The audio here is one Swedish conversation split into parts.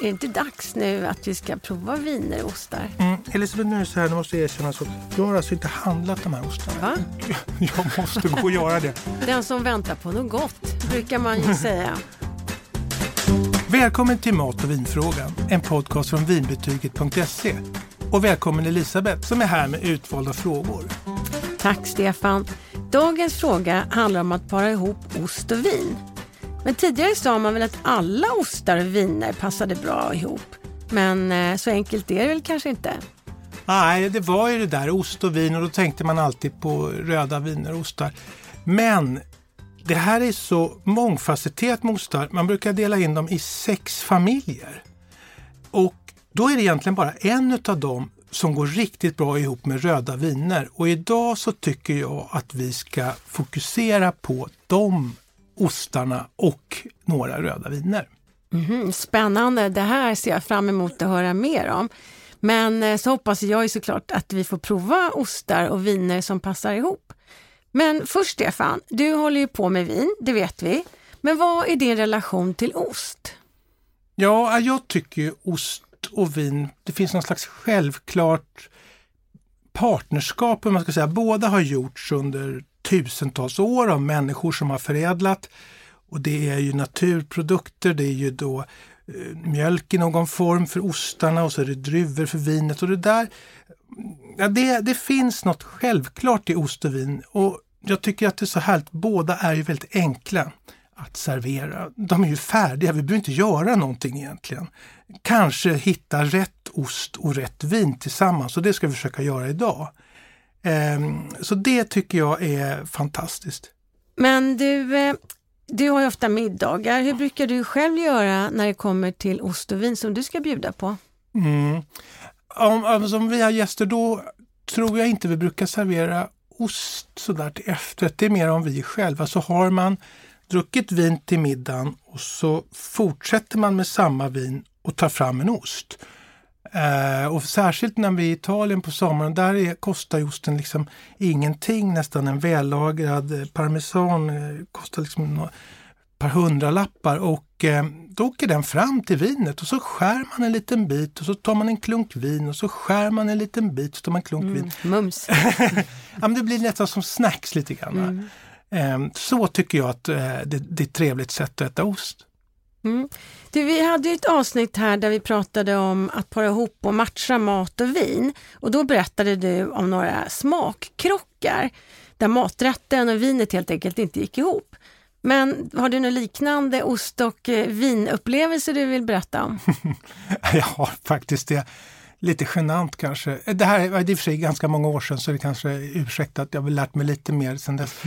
Är det inte dags nu att vi ska prova viner och ostar? Mm. Elisabeth, nu är det så här, nu måste jag erkänna så. Jag har alltså inte handlat de här ostarna. Va? Jag måste gå och göra det. Den som väntar på något gott, brukar man ju säga. Välkommen till Mat och vinfrågan, en podcast från vinbetyget.se. Och välkommen Elisabeth som är här med utvalda frågor. Tack Stefan. Dagens fråga handlar om att para ihop ost och vin. Men tidigare sa man väl att alla ostar och viner passade bra ihop. Men eh, så enkelt är det väl kanske inte? Nej, det var ju det där ost och vin och då tänkte man alltid på röda viner och ostar. Men det här är så mångfacetterat med ostar. Man brukar dela in dem i sex familjer. Och då är det egentligen bara en av dem som går riktigt bra ihop med röda viner. Och idag så tycker jag att vi ska fokusera på de ostarna och några röda viner. Mhm, spännande, det här ser jag fram emot att höra mer om. Men eh, så hoppas jag ju såklart att vi får prova ostar och viner som passar ihop. Men först Stefan, du håller ju på med vin, det vet vi. Men vad är din relation till ost? Ja, jag tycker ju ost och vin, det finns någon slags självklart partnerskap, om man ska säga. Båda har gjorts under tusentals år av människor som har förädlat. Och det är ju naturprodukter, det är ju då eh, mjölk i någon form för ostarna och så är det druvor för vinet och det där. Ja, det, det finns något självklart i ost och vin och jag tycker att det är så härligt. Båda är ju väldigt enkla att servera. De är ju färdiga, vi behöver inte göra någonting egentligen. Kanske hitta rätt ost och rätt vin tillsammans och det ska vi försöka göra idag. Ehm, så det tycker jag är fantastiskt. Men du, eh, du har ju ofta middagar. Hur brukar du själv göra när det kommer till ost och vin som du ska bjuda på? Mm. Om, alltså, om vi har gäster då tror jag inte vi brukar servera ost sådär till efterrätt. Det är mer om vi själva. Så har man druckit vin till middagen och så fortsätter man med samma vin och tar fram en ost. Eh, och särskilt när vi är i Italien på sommaren, där är, kostar osten liksom ingenting. Nästan en vällagrad eh, parmesan eh, kostar liksom några, par hundralappar och eh, då åker den fram till vinet och så skär man en liten bit och så tar man en klunk vin och så skär man en liten bit och så tar man en klunk Mm, vin. mums. ja, men det blir nästan som snacks lite grann. Mm. Eh, så tycker jag att det, det är ett trevligt sätt att äta ost. Mm. Du, vi hade ju ett avsnitt här där vi pratade om att para ihop och matcha mat och vin. Och då berättade du om några smakkrockar där maträtten och vinet helt enkelt inte gick ihop. Men har du några liknande ost och eh, vinupplevelser du vill berätta om? Jag har faktiskt det. Lite genant kanske. Det här är i och för sig ganska många år sedan så det kanske ursäktar att jag har lärt mig lite mer sedan dess.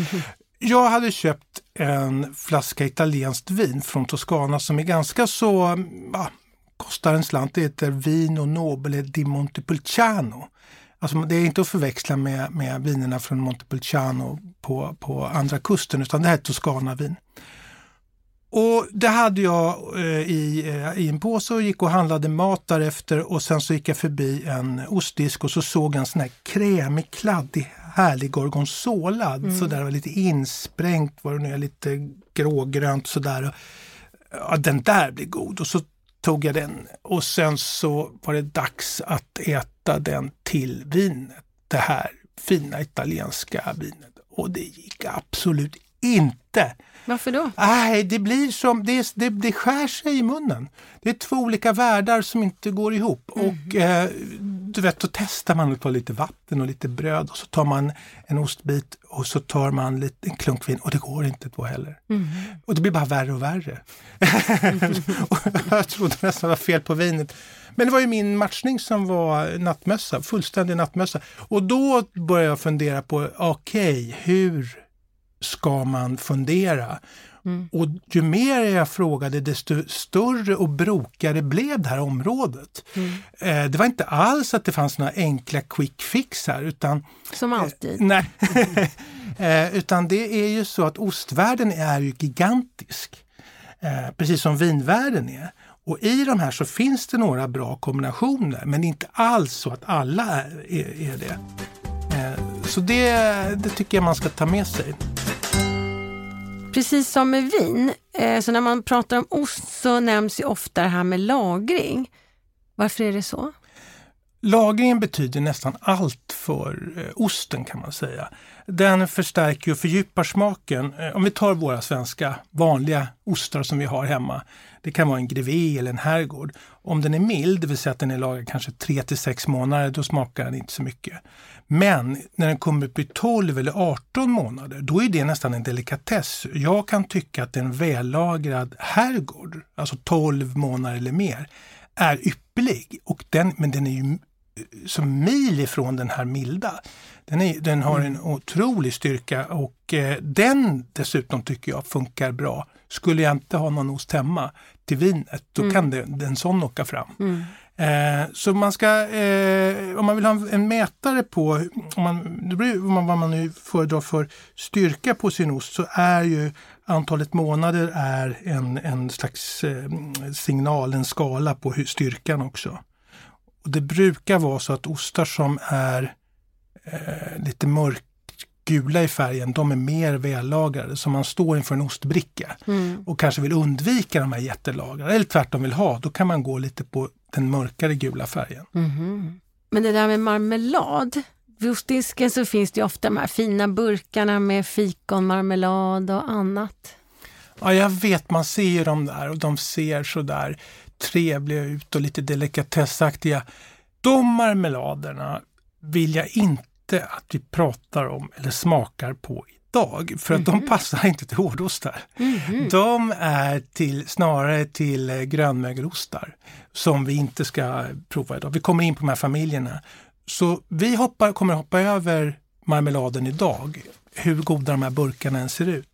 Jag hade köpt en flaska italienskt vin från Toscana som är ganska så, ja, kostar en slant. Det heter Vino Nobile di Montepulciano. Alltså det är inte att förväxla med, med vinerna från Montepulciano på, på andra kusten utan det här är Toscana-vin. Och det hade jag eh, i, eh, i en påse och gick och handlade mat därefter och sen så gick jag förbi en ostdisk och så såg jag en sån här krämig, kladdig, härlig gorgonzola. Mm. Sådär var lite insprängt, var det nu är, lite grågrönt sådär. Ja, den där blir god. Och så tog jag den och sen så var det dags att äta den till vinet. Det här fina italienska vinet. Och det gick absolut inte. Varför då? Nej, det blir som, det, det, det skär sig i munnen. Det är två olika världar som inte går ihop. Mm. Och eh, du vet, då testar man att ta lite vatten och lite bröd och så tar man en ostbit och så tar man lite, en klunk vin och det går inte då heller. Mm. Och det blir bara värre och värre. och jag trodde nästan det var fel på vinet. Men det var ju min matchning som var nattmössa, fullständig nattmössa. Och då började jag fundera på, okej, okay, hur ska man fundera? Mm. Och ju mer jag frågade desto större och brokigare blev det här området. Mm. Eh, det var inte alls att det fanns några enkla quick fix här. Utan, Som alltid. Eh, nej. eh, utan det är ju så att ostvärlden är ju gigantisk. Precis som vinvärlden är. Och i de här så finns det några bra kombinationer men inte alls så att alla är, är, det. Så det, det tycker jag man ska ta med sig. Precis som med vin, eh, så när man pratar om ost så nämns ju ofta det här med lagring. Varför är det så? Lagringen betyder nästan allt för eh, osten kan man säga. Den förstärker och fördjupar smaken. Eh, om vi tar våra svenska vanliga ostar som vi har hemma. Det kan vara en grevé eller en herrgård. Om den är mild, det vill säga att den är lagrad kanske 3 till 6 månader, då smakar den inte så mycket. Men när den kommer upp i 12 eller 18 månader, då är det nästan en delikatess. Jag kan tycka att en vällagrad herrgård, alltså 12 månader eller mer, är ypperlig. Och den, men den är ju som mil ifrån den här milda. Den, är, den har en mm. otrolig styrka och eh, den dessutom tycker jag funkar bra. Skulle jag inte ha någon ost hemma till vinet, då mm. kan det, en sån åka fram. Mm. Eh, så man ska, eh, om man vill ha en mätare på om man, det beror, vad man nu föredrar för styrka på sin ost så är ju antalet månader är en, en slags eh, signal, en skala på hur, styrkan också. Och det brukar vara så att ostar som är eh, lite mörkgula i färgen, de är mer vällagrade. Så man står inför en ostbricka mm. och kanske vill undvika de här jättelagrade, eller tvärtom vill ha, då kan man gå lite på den mörkare gula färgen. Mm. Men det där med marmelad, vid ostdisken så finns det ofta de här fina burkarna med fikonmarmelad och annat. Ja, jag vet, man ser dem där och de ser sådär trevliga ut och lite delikatessaktiga. De marmeladerna vill jag inte att vi pratar om eller smakar på idag för att mm -hmm. de mhm. passar inte till hårdostar. Mm -hmm. De är till, snarare till grönmögelostar som vi inte ska prova idag. Vi kommer in på de här familjerna. Så vi hoppar, kommer hoppa över marmeladen idag, hur goda de här burkarna än ser ut.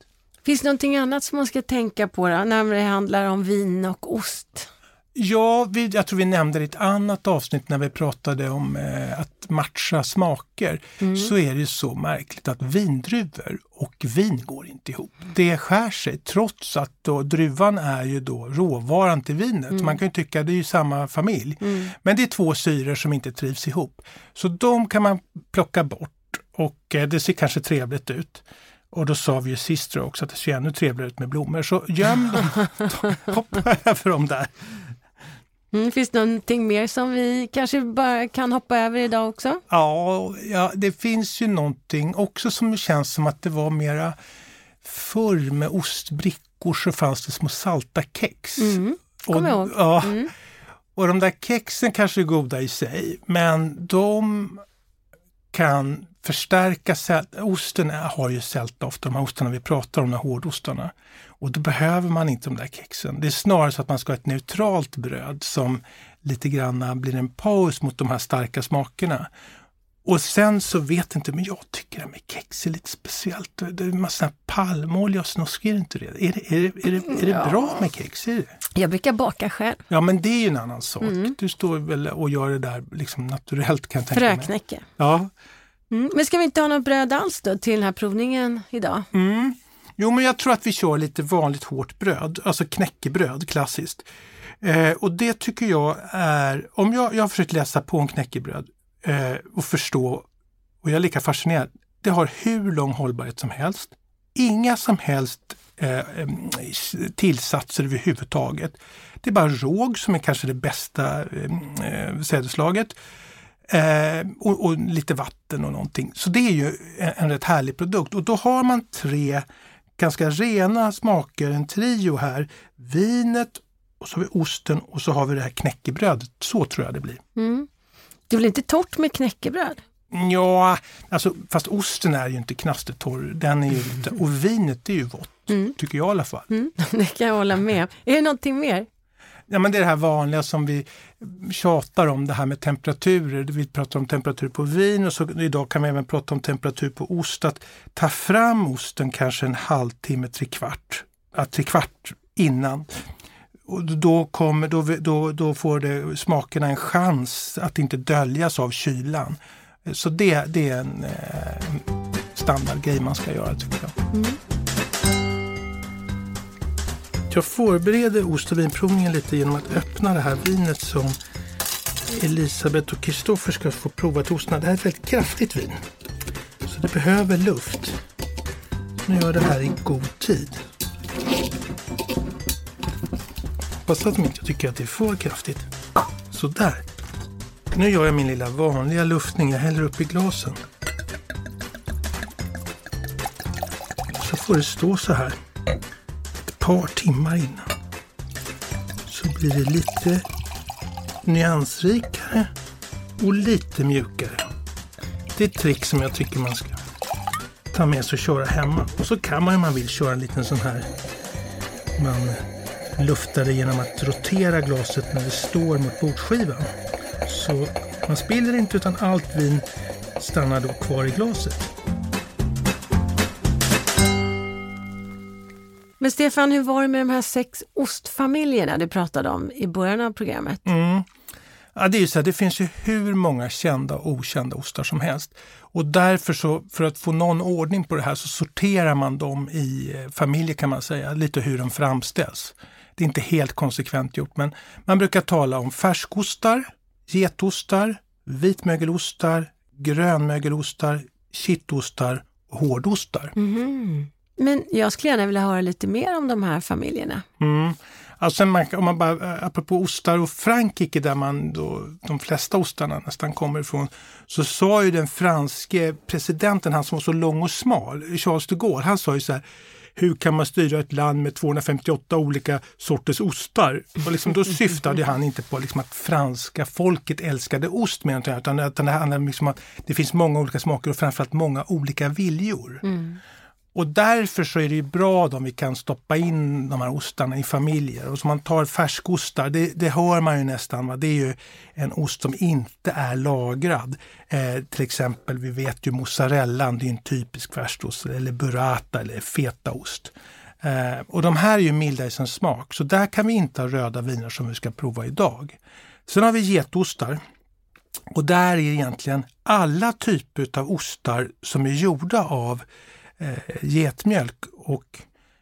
Finns det någonting annat som man ska tänka på då, när det handlar om vin och ost? Ja, vi, jag tror vi nämnde det i ett annat avsnitt när vi pratade om eh, att matcha smaker. Mm. Så är det så märkligt att vindruvor och vin går inte ihop. Det skär sig trots att då, druvan är ju då råvaran till vinet. Mm. Man kan ju tycka att det är ju samma familj. Mm. Men det är två syror som inte trivs ihop. Så de kan man plocka bort och eh, det ser kanske trevligt ut. Och då sa vi ju sist också att det ser ännu trevligare ut med blommor. Så göm dem, hoppa över dem där. Mm, finns det någonting mer som vi kanske bara kan hoppa över idag också? Ja, ja, det finns ju någonting också som känns som att det var mera förr med ostbrickor så fanns det små salta kex. Mm, och, ihåg. Ja, mm. och de där kexen kanske är goda i sig, men de kan förstärka Osten har ju sälta ofta, de här ostarna vi pratar om, de här hårdostarna. Och då behöver man inte de där kexen. Det är snarare så att man ska ha ett neutralt bröd som lite grann blir en paus mot de här starka smakerna. Och sen så vet inte, men jag tycker det med kex är lite speciellt. Det är en massa palmolja och snusk, är det inte det? Är det, är det, är det, är det ja. bra med kex? Är det? Jag brukar baka själv. Ja, men det är ju en annan sak. Mm. Du står väl och gör det där liksom naturellt kan jag tänka mig. Fröknäcke. Ja. Mm. Men ska vi inte ha något bröd alls då till den här provningen idag? Mm. Jo, men jag tror att vi kör lite vanligt hårt bröd, alltså knäckebröd klassiskt. Eh, och det tycker jag är, om jag, jag har försökt läsa på om knäckebröd eh, och förstå, och jag är lika fascinerad, det har hur lång hållbarhet som helst. Inga som helst eh, tillsatser överhuvudtaget. Det är bara råg som är kanske det bästa eh, sädeslaget. Eh, och, och, lite vatten och någonting. Så det är ju en, en rätt härlig produkt. Och då har man tre ganska rena smaker, en trio här. Vinet, och så har vi osten och så har vi det här knäckebrödet. Så tror jag det blir. Mm. Det blir inte torrt med knäckebröd? Ja, alltså, fast osten är ju inte knastertorr. Den är ju lite, och vinet är ju vått, mm. tycker jag i alla fall. Mm, det kan jag hålla med Är det någonting mer? Ja, men det är det här vanliga som vi tjatar om, det här med temperaturer. Vi pratar om temperatur på vin och så idag kan vi även prata om temperatur på ost. Att ta fram osten kanske en halvtimme, trekvart, ja, trekvart innan. Och då, kommer, då, då, då får det, smakerna en chans att inte döljas av kylan. Så det, det är en eh, standardgrej man ska göra tycker jag. Mm. Jag förbereder ost och vinprovningen lite genom att öppna det här vinet som Elisabeth och Kristoffer ska få prova till ostarna. Det här är ett väldigt kraftigt vin. Så det behöver luft. Nu gör jag det här i god tid. Hoppas att de inte tycker att det är för kraftigt. Sådär. Nu gör jag min lilla vanliga luftning. Jag häller upp i glasen. Så får det stå så här par timmar innan. Så blir det lite nyansrikare och lite mjukare. Det är ett trick som jag tycker man ska ta med sig och köra hemma. Och så kan man om man vill köra en liten sån här man luftar det genom att rotera glaset när det står mot bordsskivan. Så man spiller inte utan allt vin stannar då kvar i glaset. Men Stefan, hur var det med de här sex ostfamiljerna du pratade om i början av programmet? Mm. Ja, det, är så här, det finns ju hur många kända och okända ostar som helst. Och därför så, för att få någon ordning på det här så sorterar man dem i eh, familjer kan man säga, lite hur de framställs. Det är inte helt konsekvent gjort, men man brukar tala om färskostar, getostar, vitmögelostar, grönmögelostar, kittostar och hårdostar. Mm. Men jag skulle gärna vilja höra lite mer om de här familjerna. Mm. Alltså man, om man bara, apropå ostar och Frankrike där man då, de flesta ostarna nästan kommer ifrån, så sa ju den franske presidenten, han som var så lång och smal, Charles de Gaulle, han sa ju så här hur kan man styra ett land med 258 olika sorters ostar? Och liksom, då syftade han inte på liksom att franska folket älskade ost mer utan, utan det handlar liksom om att det finns många olika smaker och framförallt många olika viljor. Mm. Och därför så är det bra om vi kan stoppa in de här ostarna i familjer. Och så man tar färskostar, det, det hör man ju nästan, va? det är ju en ost som inte är lagrad. Eh, till exempel, vi vet ju mozzarellan, det är en typisk färskost, eller burrata eller fetaost. Eh, och de här är ju milda i sin smak, så där kan vi inte ha röda viner som vi ska prova idag. Sen har vi getostar. Och där är egentligen alla typer av ostar som är gjorda av eh, getmjölk och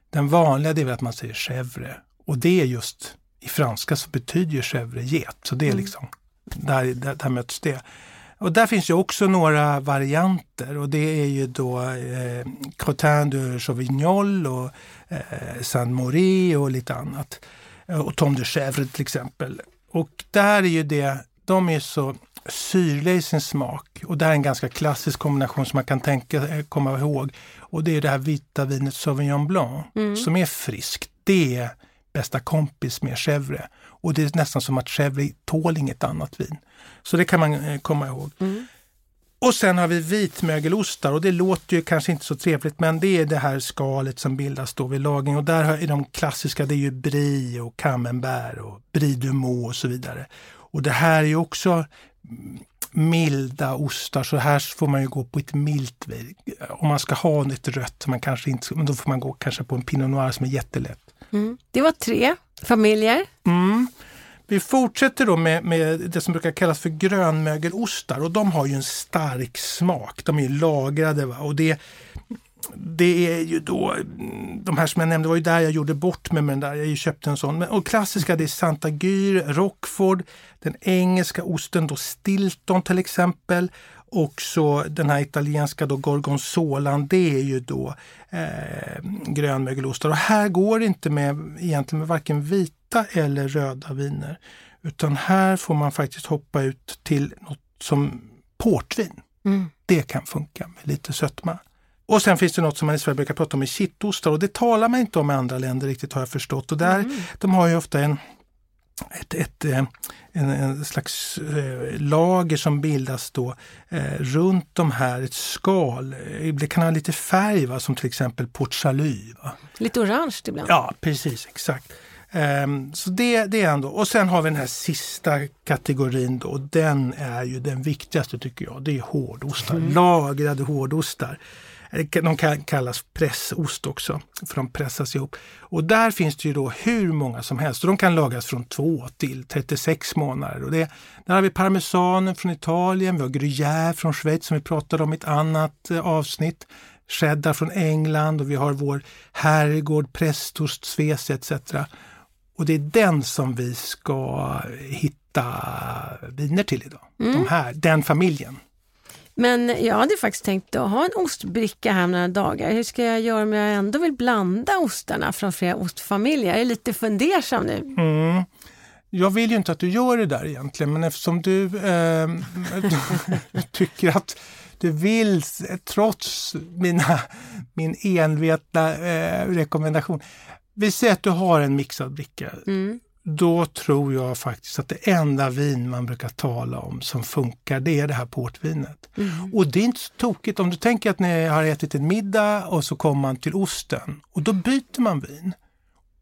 den vanliga det är väl att man säger chèvre. Och det är just, i franska så betyder chèvre get. Så det är mm. liksom, där, där, där möts det. Och där finns ju också några varianter och det är ju då eh, Crotin de Chauvignol och eh, Saint Maury och lite annat. Och Tom de Chèvre till exempel. Och där är ju det, de är så syrliga i sin smak. Och det här är en ganska klassisk kombination som man kan tänka, eh, komma ihåg. Och det är det här vita vinet Sauvignon Blanc mm. som är friskt. Det är bästa kompis med chèvre. Och det är nästan som att chèvre tål inget annat vin. Så det kan man eh, komma ihåg. Mm. Och sen har vi vitmögelostar och det låter ju kanske inte så trevligt men det är det här skalet som bildas då vid lagring och där är de klassiska, det är ju Brie och Camembert och Brie du och så vidare. Och det här är ju också milda ostar, så här får man ju gå på ett milt vin. Om man ska ha ett rött, man kanske inte, men då får man gå kanske på en Pinot Noir som är jättelätt. Mm. Det var tre familjer. Mm. Vi fortsätter då med, med, det som brukar kallas för grönmögelostar och de har ju en stark smak. De är lagrade va? och det, det är ju då, de här som jag nämnde var ju där jag gjorde bort mig med den där, jag köpte en sån. och klassiska det är Santa Gyr, Rockford, den engelska osten då Stilton till exempel. Och så den här italienska då Gorgonzolan, det är ju då eh, grönmögelostar. Och här går det inte med egentligen med varken vita eller röda viner. Utan här får man faktiskt hoppa ut till något som portvin. Mm. Det kan funka med lite sötma. Och sen finns det något som man i Sverige brukar prata om i kittostar och det talar man inte om i andra länder riktigt har jag förstått. Och där, mm. De har ju ofta en, ett, ett, eh, en, en slags eh, lager som bildas då eh, runt de här, ett skal. Det kan ha lite färg va? som till exempel Port Salut. Lite orange ibland. Ja precis, exakt. Um, så det, det är ändå. Och sen har vi den här sista kategorin då. Den är ju den viktigaste tycker jag. Det är hårdostar, mm. lagrade hårdostar. De kan kallas pressost också, för de pressas ihop. Och där finns det ju då hur många som helst. Och de kan lagras från 2 till 36 månader. Och det, där har vi parmesanen från Italien, vi har gruyère från Schweiz som vi pratade om i ett annat eh, avsnitt. Cheddar från England och vi har vår herrgård, prästost, Svesi etc. Och det är den som vi ska hitta viner till idag. Mm. De här, den familjen. Men jag hade faktiskt tänkt att ha en ostbricka här några dagar. Hur ska jag göra om jag ändå vill blanda ostarna från flera ostfamiljer? Jag är lite fundersam nu. Mm. Jag vill ju inte att du gör det där egentligen, men eftersom du eh, tycker att du vill, trots mina, min envetna eh, rekommendation. Vi säger att du har en mixad bricka. Mm. Då tror jag faktiskt att det enda vin man brukar tala om som funkar, det är det här portvinet. Mm. Och det är inte så tokigt om du tänker att ni har ätit en middag och så kommer man till osten och då byter man vin.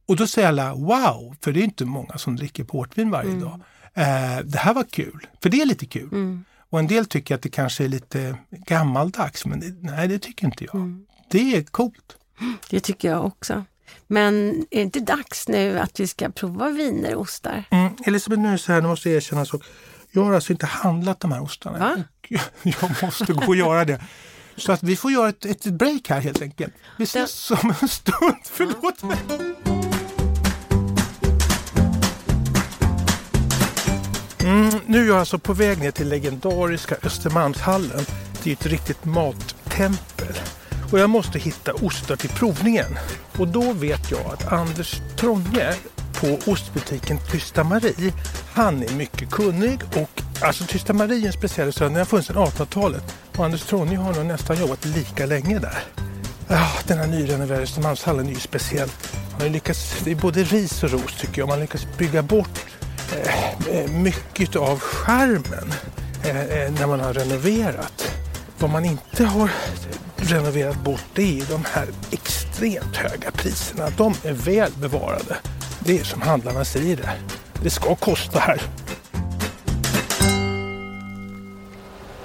Och då säger alla wow, för det är inte många som dricker portvin varje mm. dag. Eh, det här var kul, för det är lite kul. Mm. Och en del tycker att det kanske är lite gammaldags, men det, nej det tycker inte jag. Mm. Det är coolt. Det tycker jag också. Men är det inte dags nu att vi ska prova viner och ostar? Mm, Elisabeth, nu är det så här, nu måste jag erkänna så. Jag har alltså inte handlat de här ostarna. Va? Jag måste gå och göra det. Så att vi får göra ett, ett break här helt enkelt. Vi ses om en stund. Förlåt mig. Mm, nu är jag alltså på väg ner till legendariska Östermalmshallen. Det är ett riktigt mattempel. Och jag måste hitta ostar till provningen. Och då vet jag att Anders Trånge på ostbutiken Tysta Marie, han är mycket kunnig och alltså Tysta Marie är en speciell restaurang, den har funnits sedan 1800-talet. Och Anders Trånge har nog nästan jobbat lika länge där. Ja, den här nyrenoverade Östermalmshallen är ju speciell. Man har lyckats, det är både ris och ros tycker jag, man har lyckats bygga bort eh, eh mycket av skärmen eh, eh, när man har renoverat. Vad man inte har renoverat bort det är de här extremt höga priserna. De är väl bevarade. Det är som handlarna säger det. Det ska kosta här.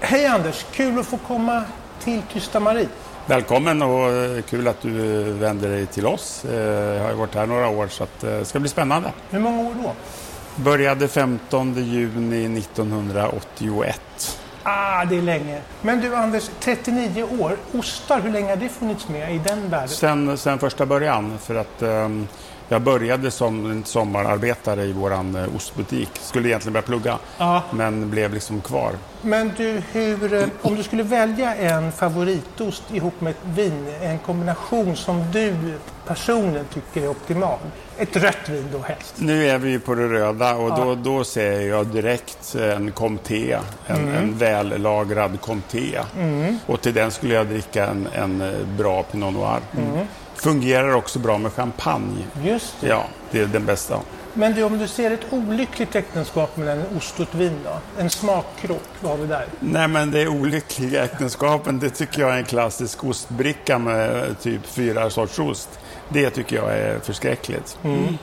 Hej Anders! Kul att få komma till Tysta Marie. Välkommen och kul att du vänder dig till oss. Eh, jag har varit här några år så det ska bli spännande. Hur många år då? Började 15 juni 1981. Ah, det är länge. Men du Anders, 39 år. Ostar, hur länge har det funnits med i den världen? Sen, sen första början. För att um, jag började som en sommararbetare i vår eh, ostbutik. Skulle egentligen börja plugga, ja. men blev liksom kvar. Men du, hur, eh, om du skulle välja en favoritost ihop med ett vin, en kombination som du personligen tycker är optimal. Ett rött vin då helst. Nu är vi på det röda och ja. då, då ser jag direkt en Comté, en, mm. en vällagrad Comté. Mm. Och till den skulle jag dricka en, en bra Pinot Noir. Mm. Fungerar också bra med champagne. Just det. Ja, det är den bästa. Men du, om du ser ett olyckligt äktenskap mellan en ost och ett vin då? En smakkrock, vad har vi där? Nej, men det olyckliga äktenskapen, det tycker jag är en klassisk ostbricka med typ fyra sorts ost. Det tycker jag är förskräckligt. Mm.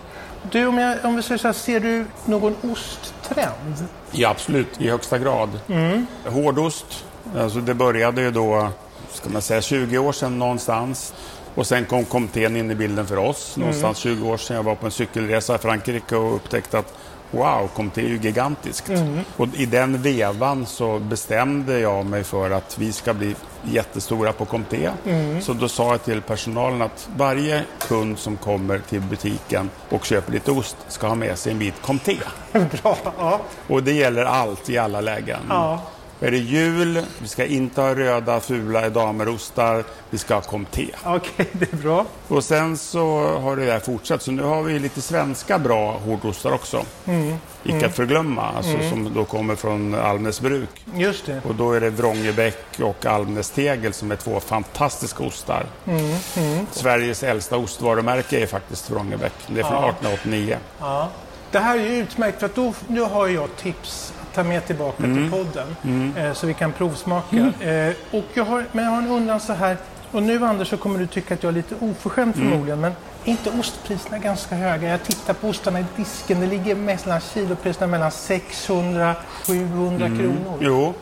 Du, om, jag, om vi säger så här, ser du någon osttrend? Ja, absolut, i högsta grad. Mm. Hårdost, alltså det började ju då, ska man säga, 20 år sedan någonstans. Och sen kom kommittén in i bilden för oss, mm. någonstans 20 år sedan. Jag var på en cykelresa i Frankrike och upptäckte att wow, Comté är ju gigantiskt. Mm. Och i den vevan så bestämde jag mig för att vi ska bli jättestora på Comté. Mm. Så då sa jag till personalen att varje kund som kommer till butiken och köper lite ost ska ha med sig en bit Comté. Bra, ja. Och det gäller allt i alla lägen. Ja. Är det jul, vi ska inte ha röda fula damerostar, vi ska ha comté. Okej, okay, det är bra. Och sen så har det där fortsatt, så nu har vi lite svenska bra hårdostar också. Mm. Icke mm. att förglömma, alltså, mm. som då kommer från Almnäs bruk. Just det. Och då är det Vrångebäck och Almnäs Tegel som är två fantastiska ostar. Mm. Mm. Sveriges äldsta ostvarumärke är faktiskt Vrångebäck. Det är från ja. 1889. Ja. Det här är ju utmärkt för att då, nu har jag tips ta med tillbaka mm. till podden mm. eh, så vi kan provsmaka. Mm. Eh, och jag har, men jag har en undran så här, och nu Anders så kommer du tycka att jag är lite oförskämd mm. förmodligen, men är inte ostpriserna ganska höga? Jag tittar på ostarna i disken, det ligger mellan kilopriserna mellan 600 700 mm. kronor. Jo,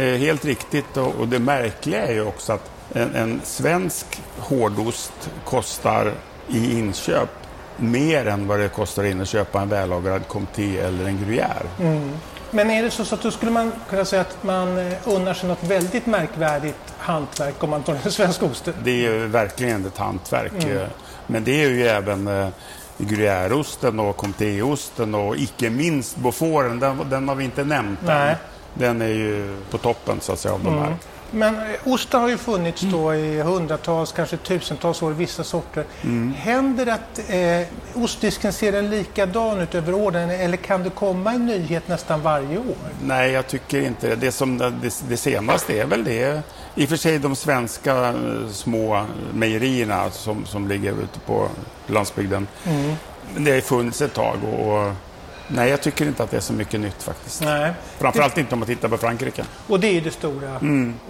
eh, helt riktigt och, och, det märkliga är ju också att en, en svensk hårdost kostar i inköp mer än vad det kostar in att köpa en vällagrad Comté eller en Gruyère. Mm. Men är det så, så att då skulle man kunna säga att man eh, unnar sig något väldigt märkvärdigt hantverk om man tar den svenska osten? Det är ju verkligen ett hantverk. Mm. Eh, men det är ju även eh, gruyèreosten och comtéosten och icke minst beauforten, den, den har vi inte nämnt Nej. än. Den är ju på toppen så att säga av de här. Men eh, osten har ju funnits då i hundratals, kanske tusentals år vissa sorter. Händer det att eh, ostdisken ser den likadan ut över åren eller kan det komma en nyhet nästan varje år? Nej, jag tycker inte det. Som, det, det senaste är väl det. I och för sig de svenska eh, små mejerierna som, som ligger ute på landsbygden. Men det har funnits ett tag och nej, jag tycker inte att det är så mycket nytt faktiskt. Nej. Framförallt inte om man tittar på Frankrike. Och det är det stora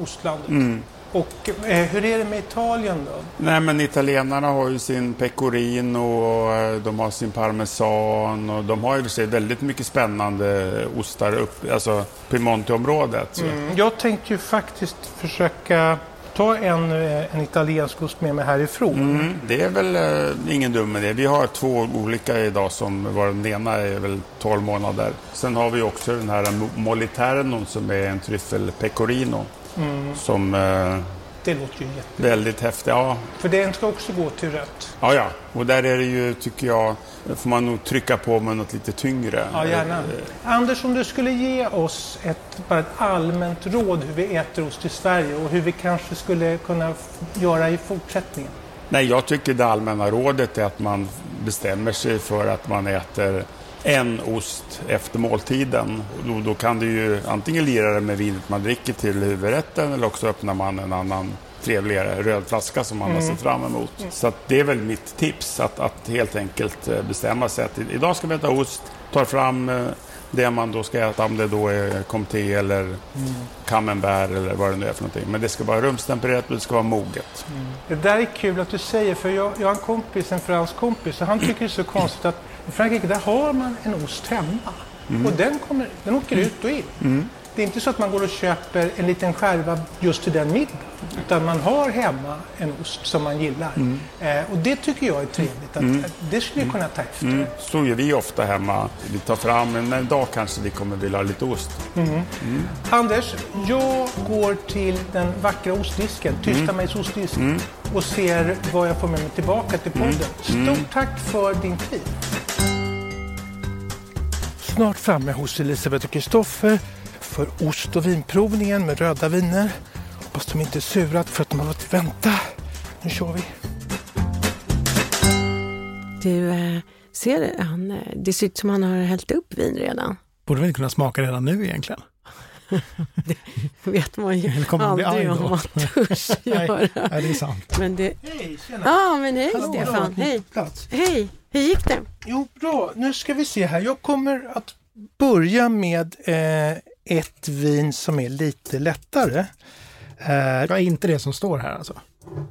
ostlandet. Och eh, hur är det med Italien då? Nej, men italienarna har ju sin pecorino och eh, de har sin parmesan och de har ju för sig väldigt mycket spännande ostar upp, alltså Piemonte-området. Mm, jag tänkte ju faktiskt försöka ta en, eh, en italiensk ost med mig härifrån. Mm, det är väl eh, ingen dum idé. Vi har två olika idag som var den ena är väl 12 månader. Sen har vi också den här Mo- Moliternon som är en tryffel pecorino. Som eh, Det låter ju jätte... väldigt häftig. Ja, För den ska också gå till rött. ja, ja. Och där är det ju, tycker jag, får man nog trycka på med något lite tyngre. Ja, gärna. Eh, Anders, om du skulle ge oss ett, bara ett allmänt råd hur vi äter ost i Sverige och hur vi kanske skulle kunna göra i fortsättningen. Nej, jag tycker det allmänna rådet är att man bestämmer sig för att man äter en ost efter måltiden. Då, då kan du ju antingen lira det med vinet man dricker till huvudrätten eller också öppnar man en annan trevligare röd flaska som man har sett fram emot. Så att det är väl mitt tips, att, att helt enkelt eh, bestämma sig att idag ska vi äta ost, tar fram eh, det man då ska äta, om det då är comté eller camembert eller vad det nu är för någonting. Men det ska vara rumstempererat och det ska vara moget. Det där är kul att du säger, för jag, jag har en kompis, en fransk kompis, och han tycker det är så konstigt att i Frankrike där har man en ost hemma. Och den, kommer, den åker ut och in. Det är inte så att man går och köper en liten skärva just till den middagen. Utan man har hemma en ost som man gillar. Eh, och det tycker jag är trevligt. Att, att det skulle jag kunna ta efter. Mm, så gör vi ofta hemma. Vi tar fram, men en dag kanske vi kommer vilja ha lite ost. Anders, jag går till den vackra ostdisken, Tysta Mejs ostdisk, och ser vad jag får med mig tillbaka till podden. Stort tack för din tid. Snart framme hos Elisabeth och Kristoffer för ost och vinprovningen med röda viner. Hoppas de inte är sura för att de har fått vänta. Nu kör vi. Du, eh, ser du? Han, eh, det ser ut som han har hällt upp vin redan. Borde väl kunna smaka redan nu egentligen? vet man ju aldrig om man törs Nej, göra. nej, det är sant. Men det... Hej, tjena. Ja, men hej Hallå, Stefan. Hej, hur gick det? Jo, bra. Nu ska vi se här. Jag kommer att börja med eh, ett vin som är lite lättare. Eh, Det var inte det som står här alltså.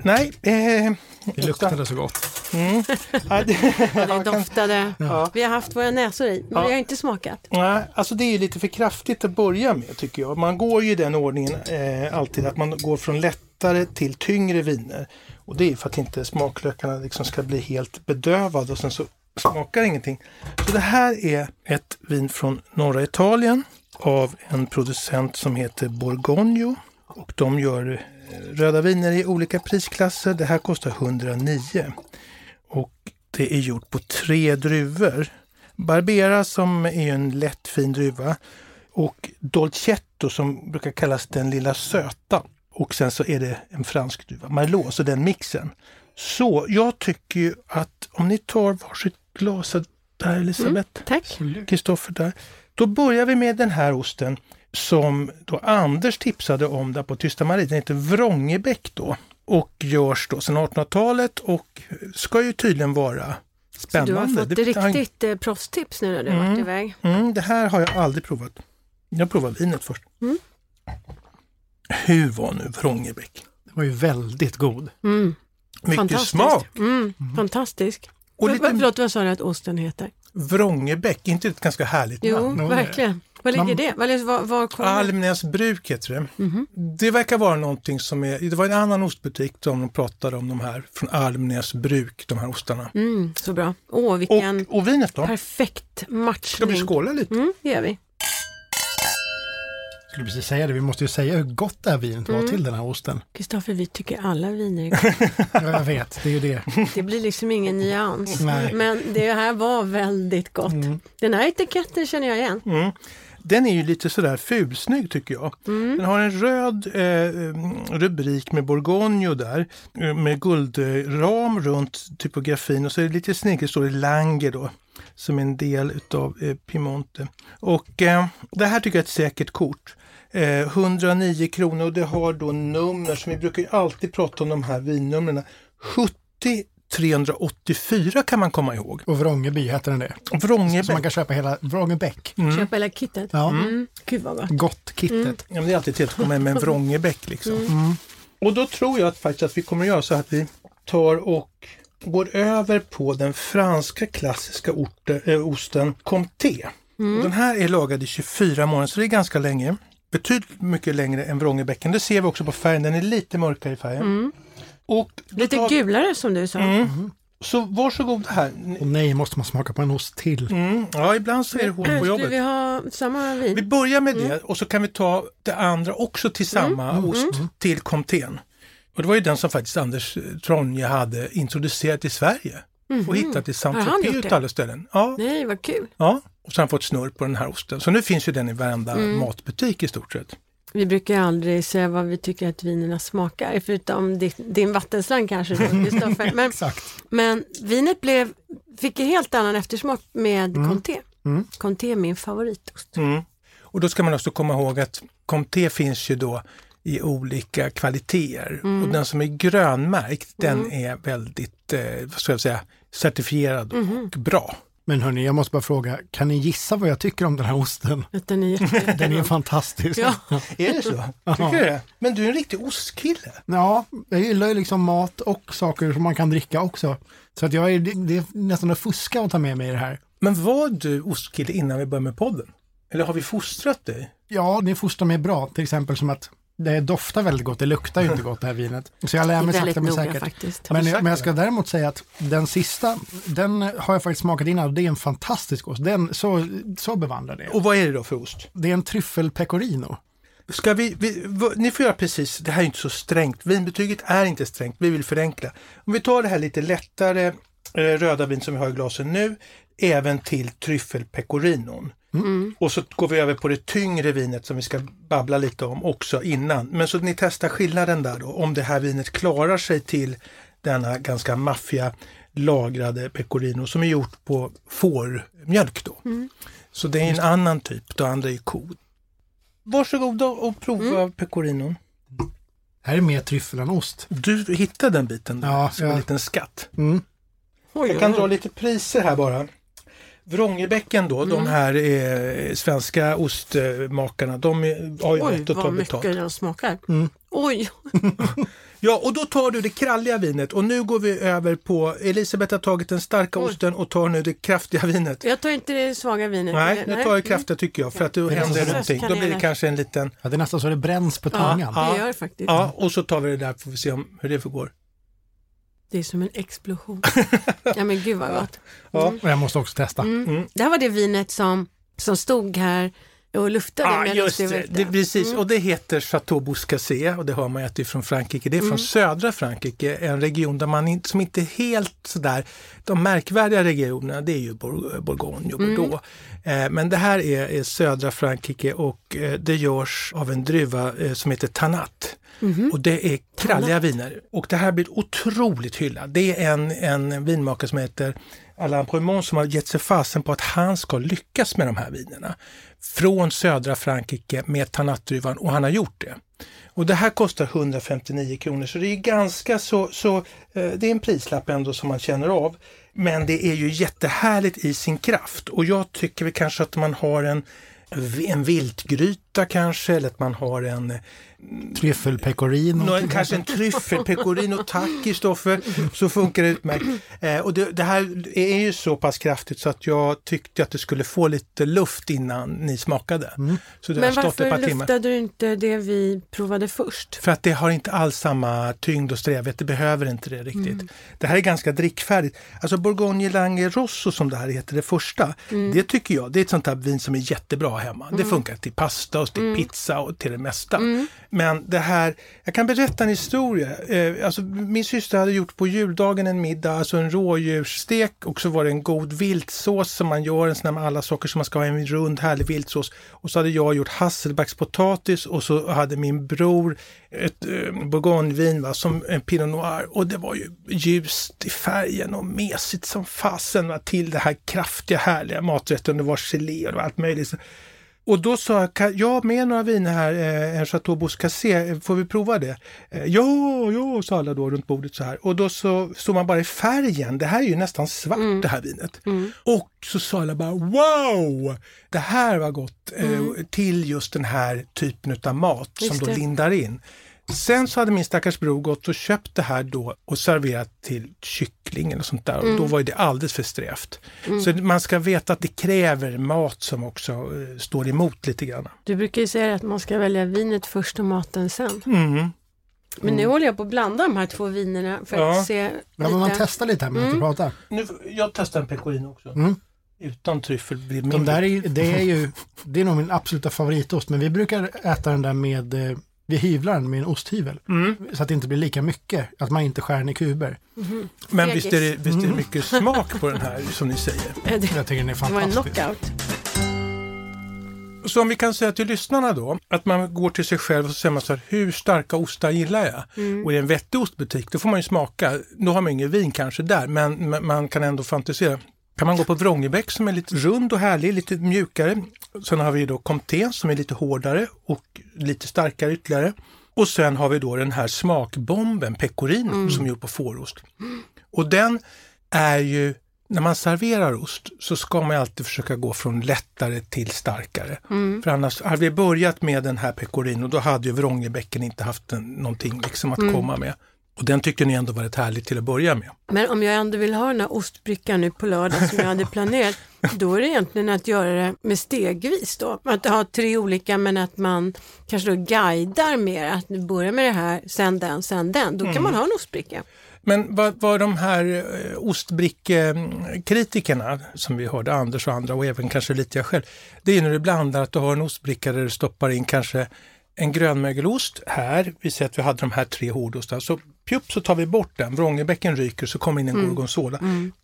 nej, eh, Det luktade så gott. ja, det, Det jag kan- doftade. Ja. Vi har haft våra näsor i, men Ja. vi har inte smakat. Nej, alltså det är ju lite för kraftigt att börja med tycker jag. Man går ju i den ordningen eh, alltid att man går från lättare till tyngre viner. Och det är för att inte smaklökarna liksom ska bli helt bedövade och sen så smakar ingenting. Så det här är ett vin från norra Italien av en producent som heter Borgogno. Och de gör eh, röda viner i olika prisklasser. Det här kostar 109. Och det är gjort på tre druvor. Barbera som är en lätt fin druva och Dolcetto som brukar kallas den lilla söta. Och sen så är det en fransk druva, Merlot, så den mixen. Så jag tycker ju att om ni tar varsitt glas där Elisabeth, Tack. Kristoffer där. Då börjar vi med den här osten som då Anders tipsade om där på Tysta Marie. Den heter Vrångebäck då och görs då sedan 1800-talet och ska ju tydligen vara Så spännande. du har fått Det- riktigt eh, proffstips nu när du har varit iväg. Mm, det här har jag aldrig provat. Jag provar vinet först. Mm. Hur var nu Vrångebäck? Det var ju väldigt god. Mm. Mycket Fantastiskt. smak! Mm. Fantastisk. Och lite Förlåt, vad sa du att osten heter? Vrångebäck, inte ett ganska härligt Jo, namn? det. verkligen. Var ligger det? Var, var, var kommer Almnäs bruk heter det. Mhm. Det verkar vara någonting som är, det var en annan ostbutik som de pratade om de här från Almnäs bruk, de här ostarna. Mm, så bra. Åh, vilken Och, och vinet då? perfekt Ska vi matchning. skåla lite? Mm, det gör vi. Skulle precis säga det, vi måste ju säga hur gott det här vinet Mm. var till den här osten. Kristoffer, vi tycker alla viner är goda. Ja, jag vet, det är ju det. Det blir liksom ingen nyans. Nej. Men det här var väldigt gott. Den här etiketten känner jag igen. Mm. Den är ju lite sådär fulsnygg tycker jag. Mm. Den har en röd eh, rubrik med Borgogno där eh, med guldram runt typografin och så är det lite snickigt står det Lange då som en del utav eh, Piemonte. Och eh, det här tycker jag är ett säkert kort. Eh, 109 kronor och det har då nummer som vi brukar ju alltid prata om de här vinnumren. 70 384 kan man komma ihåg. Och Vrångeby heter den det. Så Vrångebäck. man kan köpa hela Vrångebäck. Köpa hela kittet. Ja. Mm. Gud vad gott. Gott kittet. Ja, men det är alltid trevligt att komma med med en Vrångebäck liksom. Och då tror jag att, faktiskt att vi kommer att göra så att vi tar och går över på den franska klassiska orte, äh, osten Comté. Och den här är lagad i 24 månader så det är ganska länge. Betydligt mycket längre än Vrångebäcken. Det ser vi också på färgen, den är lite mörkare i färgen. Och då Lite tar- gulare som du sa. Mm. Så varsågod här. Och nej, måste man smaka på en ost till. Mm. Ja, ibland så är det hårt på Skulle jobbet. vi ha samma vin? Vi börjar med det och så kan vi ta det andra också till samma ost, till Comtén. Och det var ju den som faktiskt Anders Tronje hade introducerat i Sverige och hittat i Saint-Tropez och det? alla ställen. Ja, Nej, vad kul. ja, och han fått snurr på den här osten. Så nu finns ju den i varenda matbutik i stort sett. Vi brukar aldrig säga vad vi tycker att vinerna smakar, förutom din, din vattenslang kanske Kristoffer. Men, men vinet blev, fick en helt annan eftersmak med Comté. Mm. Comté är min favoritost. Mm. Och då ska man också komma ihåg att Comté finns ju då i olika kvaliteter. Och den som är grönmärkt den är väldigt, eh, vad ska jag säga, certifierad och bra. Men hörni, jag måste bara fråga, kan ni gissa vad jag tycker om den här osten? Den är. Den är fantastisk. Ja. Är det så? Tycker du det? Men du är en riktig ostkille. Ja, jag gillar ju liksom mat och saker som man kan dricka också. Så att jag är, det, det är nästan att fuska att ta med mig det här. Men var du ostkille innan vi började med podden? Eller har vi fostrat dig? Ja, ni fostrar mig bra, till exempel som att det doftar väldigt gott, det luktar ju inte gott det här vinet. Så jag lär mig sakta men säkert. faktiskt. Men, men jag det? ska däremot säga att den sista, den har jag faktiskt smakat innan och det är en fantastisk ost. Den, så, så bevandrad är jag. Och vad är det då för ost? Det är en tryffel pecorino. Ska vi, vi, ni får göra precis, det här är inte så strängt. Vinbetyget är inte strängt, vi vill förenkla. Om vi tar det här lite lättare eh, röda vin som vi har i glasen nu, även till tryffelpecorinon. Och så går vi över på det tyngre vinet som vi ska babbla lite om också innan. Men så ni testar skillnaden där då, om det här vinet klarar sig till denna ganska maffiga lagrade pecorino som är gjort på fårmjölk då. Så det är en annan typ, det andra är ko. Varsågoda och prova pecorinon. Här är mer tryffel än ost. Du hittade den biten där, Ja, som en ja. liten skatt. Mm. Oj, Jag kan oj, dra lite priser här bara. Vrångebäcken då, de här eh, svenska ostmakarna, de är, har ju Oj, rätt att ta vad mycket betalt. den smakar. Mm. Oj, Ja, och då tar du det kralliga vinet och nu går vi över på, Elisabeth har tagit den starka Oj. osten och tar nu det kraftiga vinet. jag tar inte det svaga vinet. Nej, nu tar jag kraftiga tycker jag för att då Det är händer så någonting. Då blir det kanske en liten, Ja, det är nästan så det bränns på tungan. Ja, det gör det faktiskt. ja, och så tar vi det där får vi se om, hur det går. Det är som en explosion. ja men gud vad gott. Ja. Och jag måste också testa. Mm. Det här var det vinet som, som stod här och luftade Ja, medan just du det. väckte. det precis. Mm. Och det heter Chateau Bouscassé och det har man ju att det är från Frankrike. Det är från södra Frankrike, en region där man inte, som inte är helt sådär, de märkvärdiga regionerna det är ju Bour- Bourgogne och Bordeaux. Eh, men det här är, är södra Frankrike och eh, det görs av en druva eh, som heter Tanat. Och det är kralliga viner. Och det här blir otroligt hyllat. Det är en, en vinmakare som heter Alain Brumont som har gett sig fasen på att han ska lyckas med de här vinerna. Från södra Frankrike med Tanatdruvan och han har gjort det. Och det här kostar 159 kronor så det är ganska så, så eh, det är en prislapp ändå som man känner av. Men det är ju jättehärligt i sin kraft och jag tycker väl kanske att man har en en viltgryta kanske eller att man har en Tryffel pecorino. Nå, kanske en tryffel, pecorino, tack Kristoffer, så funkar det utmärkt. Eh, och det, det här är ju så pass kraftigt så att jag tyckte att det skulle få lite luft innan ni smakade. Så det Men har stått ett par varför luftade du inte det vi provade först? För att det har inte alls samma tyngd och strävhet, det behöver inte det riktigt. Mm. Det här är ganska drickfärdigt. Alltså Bourgogne Lange Rosso som det här heter, det första, Mm. det tycker jag, det är ett sånt här vin som är jättebra hemma. Det funkar till pasta ost, till pizza och till det mesta. Men det här, jag kan berätta en historia. Eh, alltså, min syster hade gjort på juldagen en middag, alltså en rådjursstek och så var det en god viltsås som man gör, en sån här med alla saker som man ska ha, en rund härlig viltsås. Och så hade jag gjort hasselbackspotatis och så hade min bror ett eh, bourgognevin va, som en pinot noir och det var ju ljust i färgen och mesigt som fasen va, till det här kraftiga härliga maträtten. Det var gelé och allt möjligt. Och då sa jag, "Kan jag med några viner här, eh, en Chateau Boscasé, eh, får vi prova det? Eh, ja, ja, sa alla då runt bordet så här. Och då så såg man bara i färgen, det här är ju nästan svart det här vinet. Och så sa alla bara wow, det här var gott eh, till just den här typen av mat som Just då det. lindar in. Sen så hade min stackars bror gått och köpt det här då och serverat till kyckling eller sånt där. Och då var ju det alldeles för strävt. Så man ska veta att det kräver mat som också eh, står emot lite grann. Du brukar ju säga att man ska välja vinet först och maten sen. Mm. Men nu håller jag på att blanda de här två vinerna för Ja. att se Ja, men man testar lite här medan du pratar. Nu, jag testar en pecorino också. Mm. Utan tryffel blir De mindre. där är, det är ju, det är nog min absoluta favoritost, men vi brukar äta den där med, vi hyvlar den med en osthyvel. Mm. Så att det inte blir lika mycket, att man inte skär den i kuber. Men Fegis. visst är, det, visst är det mycket smak på den här som ni säger. Det Jag tycker den är det var en fantastisk. knockout. Så om vi kan säga till lyssnarna då, att man går till sig själv och så säger man så här, hur starka ostar gillar jag? Och i en vettig ostbutik, då får man ju smaka. Då har man ingen vin kanske där, men men man kan ändå fantisera. Kan man gå på Vrångebäck som är lite rund och härlig, lite mjukare. Sen har vi då Comté som är lite hårdare och lite starkare ytterligare. Och sen har vi då den här smakbomben, pecorino, som är gjord på fårost. Och den är ju, när man serverar ost så ska man alltid försöka gå från lättare till starkare. För annars, hade vi börjat med den här pecorino då hade ju Vrångebäcken inte haft en, någonting liksom att komma med. Och den tyckte ni ändå var rätt härligt till att börja med. Men om jag ändå vill ha den här ostbrickan nu på lördag som jag hade planerat, då är det egentligen att göra det med stegvis då. Att ha tre olika men att man kanske då guidar mer, att du börjar med det här, sen den, sen den. Då kan man ha en ostbricka. Men vad, vad de här eh, ostbrickekritikerna som vi hörde, Anders och andra och även kanske lite jag själv, det är när du blandar att du har en ostbricka där du stoppar in kanske en grönmögelost här, vi säger att vi hade de här tre hårdostarna, så pjupp så tar vi bort den, Vrångebäcken ryker så kommer in en gorgonzola.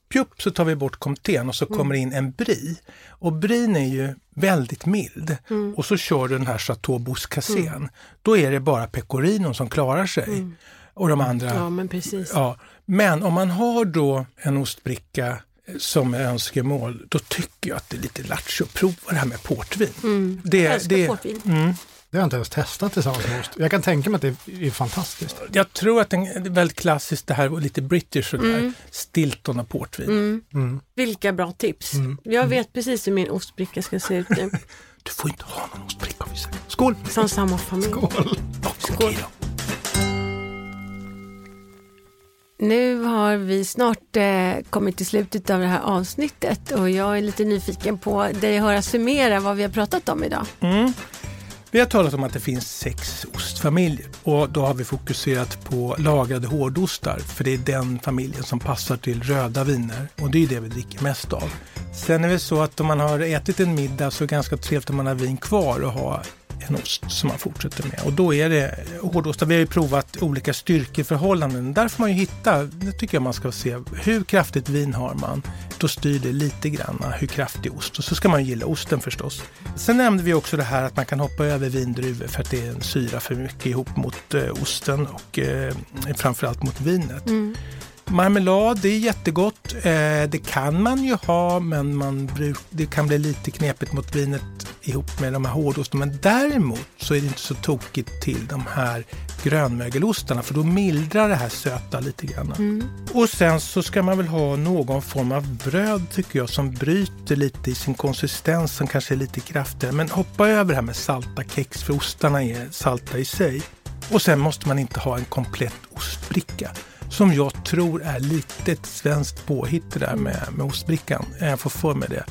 Pjupp så tar vi bort comtén och så kommer in en brie. Och brien är ju väldigt mild. Och så kör du den här Chateau Boscasén. Då är det bara pecorinon som klarar sig. Och de andra Ja, men precis. Ja, men om man har då en ostbricka eh, som är önskemål, då tycker jag att det är lite lattjo. Prova det här med portvin. Det, Jag älskar det, portvin. mm, Det har jag inte ens testat tillsammans med ost. Jag kan tänka mig att det är fantastiskt. jag tror att det är väldigt klassiskt det här och lite British sådär. Mm. Stilton och portvin. Mm. Vilka bra tips. Jag vet precis hur min ostbricka ska se ut nu. Du får inte ha någon ostbricka. om vi säger. Skål! Som samma familj. Skål! Skål! Nu har vi snart eh, kommit till slutet av det här avsnittet och jag är lite nyfiken på dig att höra summera vad vi har pratat om idag. Mm. Vi har talat om att det finns sex ostfamiljer och då har vi fokuserat på lagrade hårdostar för det är den familjen som passar till röda viner och det är det vi dricker mest av. Sen är det så att om man har ätit en middag så är det ganska trevligt om man har vin kvar och ha en ost som man fortsätter med. Och då är det hårdostar. Vi har ju provat olika styrkeförhållanden. Där får man ju hitta, det tycker jag man ska se, hur kraftigt vin har man? Då styr det lite grann hur kraftig ost. Och så ska man ju gilla osten förstås. Sen nämnde vi också det här att man kan hoppa över vindruvor för att det är en syra för mycket ihop mot eh, osten och eh, framförallt mot vinet. Mm. Marmelad, det är jättegott. Eh, det kan man ju ha, men man bruk, det kan bli lite knepigt mot vinet ihop med de här hårdostarna. Men däremot så är det inte så tokigt till de här grönmögelostarna, för då mildrar det här söta lite grann. Och sen så ska man väl ha någon form av bröd tycker jag som bryter lite i sin konsistens som kanske är lite kraftigare. Men hoppa över det här med salta kex för ostarna är salta i sig. Och sen måste man inte ha en komplett ostbricka som jag tror är lite ett svenskt påhitt det där med, med ostbrickan. Jag får för mig det.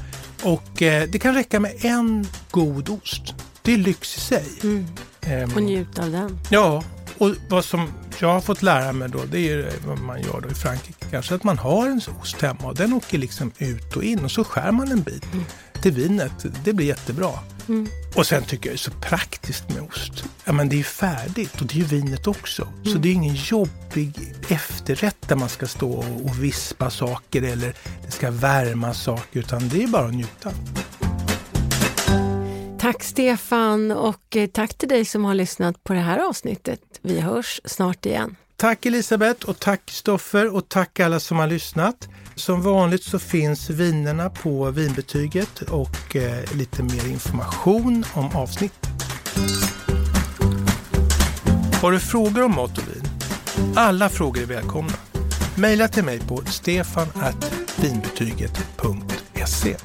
Och eh, det kan räcka med en god ost. Det är lyx i sig. Ehm, Och njut av den. Ja, och vad som jag har fått lära mig då, det är vad man gör då i Frankrike kanske, att man har en ost hemma och den åker liksom ut och in och så skär man en bit. Till vinet. Det blir jättebra. Mm. Och sen tycker jag det är så praktiskt med ost. Ja, men det är ju färdigt och det är ju vinet också. Mm. Så det är ingen jobbig efterrätt där man ska stå och vispa saker eller det ska värma saker utan det är bara att njuta. Tack Stefan och eh, tack till dig som har lyssnat på det här avsnittet. Vi hörs snart igen. Tack Elisabeth och tack Stoffer och tack alla som har lyssnat. Som vanligt så finns vinerna på vinbetyget och eh, lite mer information om avsnittet. Har du frågor om mat och vin? Alla frågor är välkomna. Maila till mig på stefanvinbetyget.se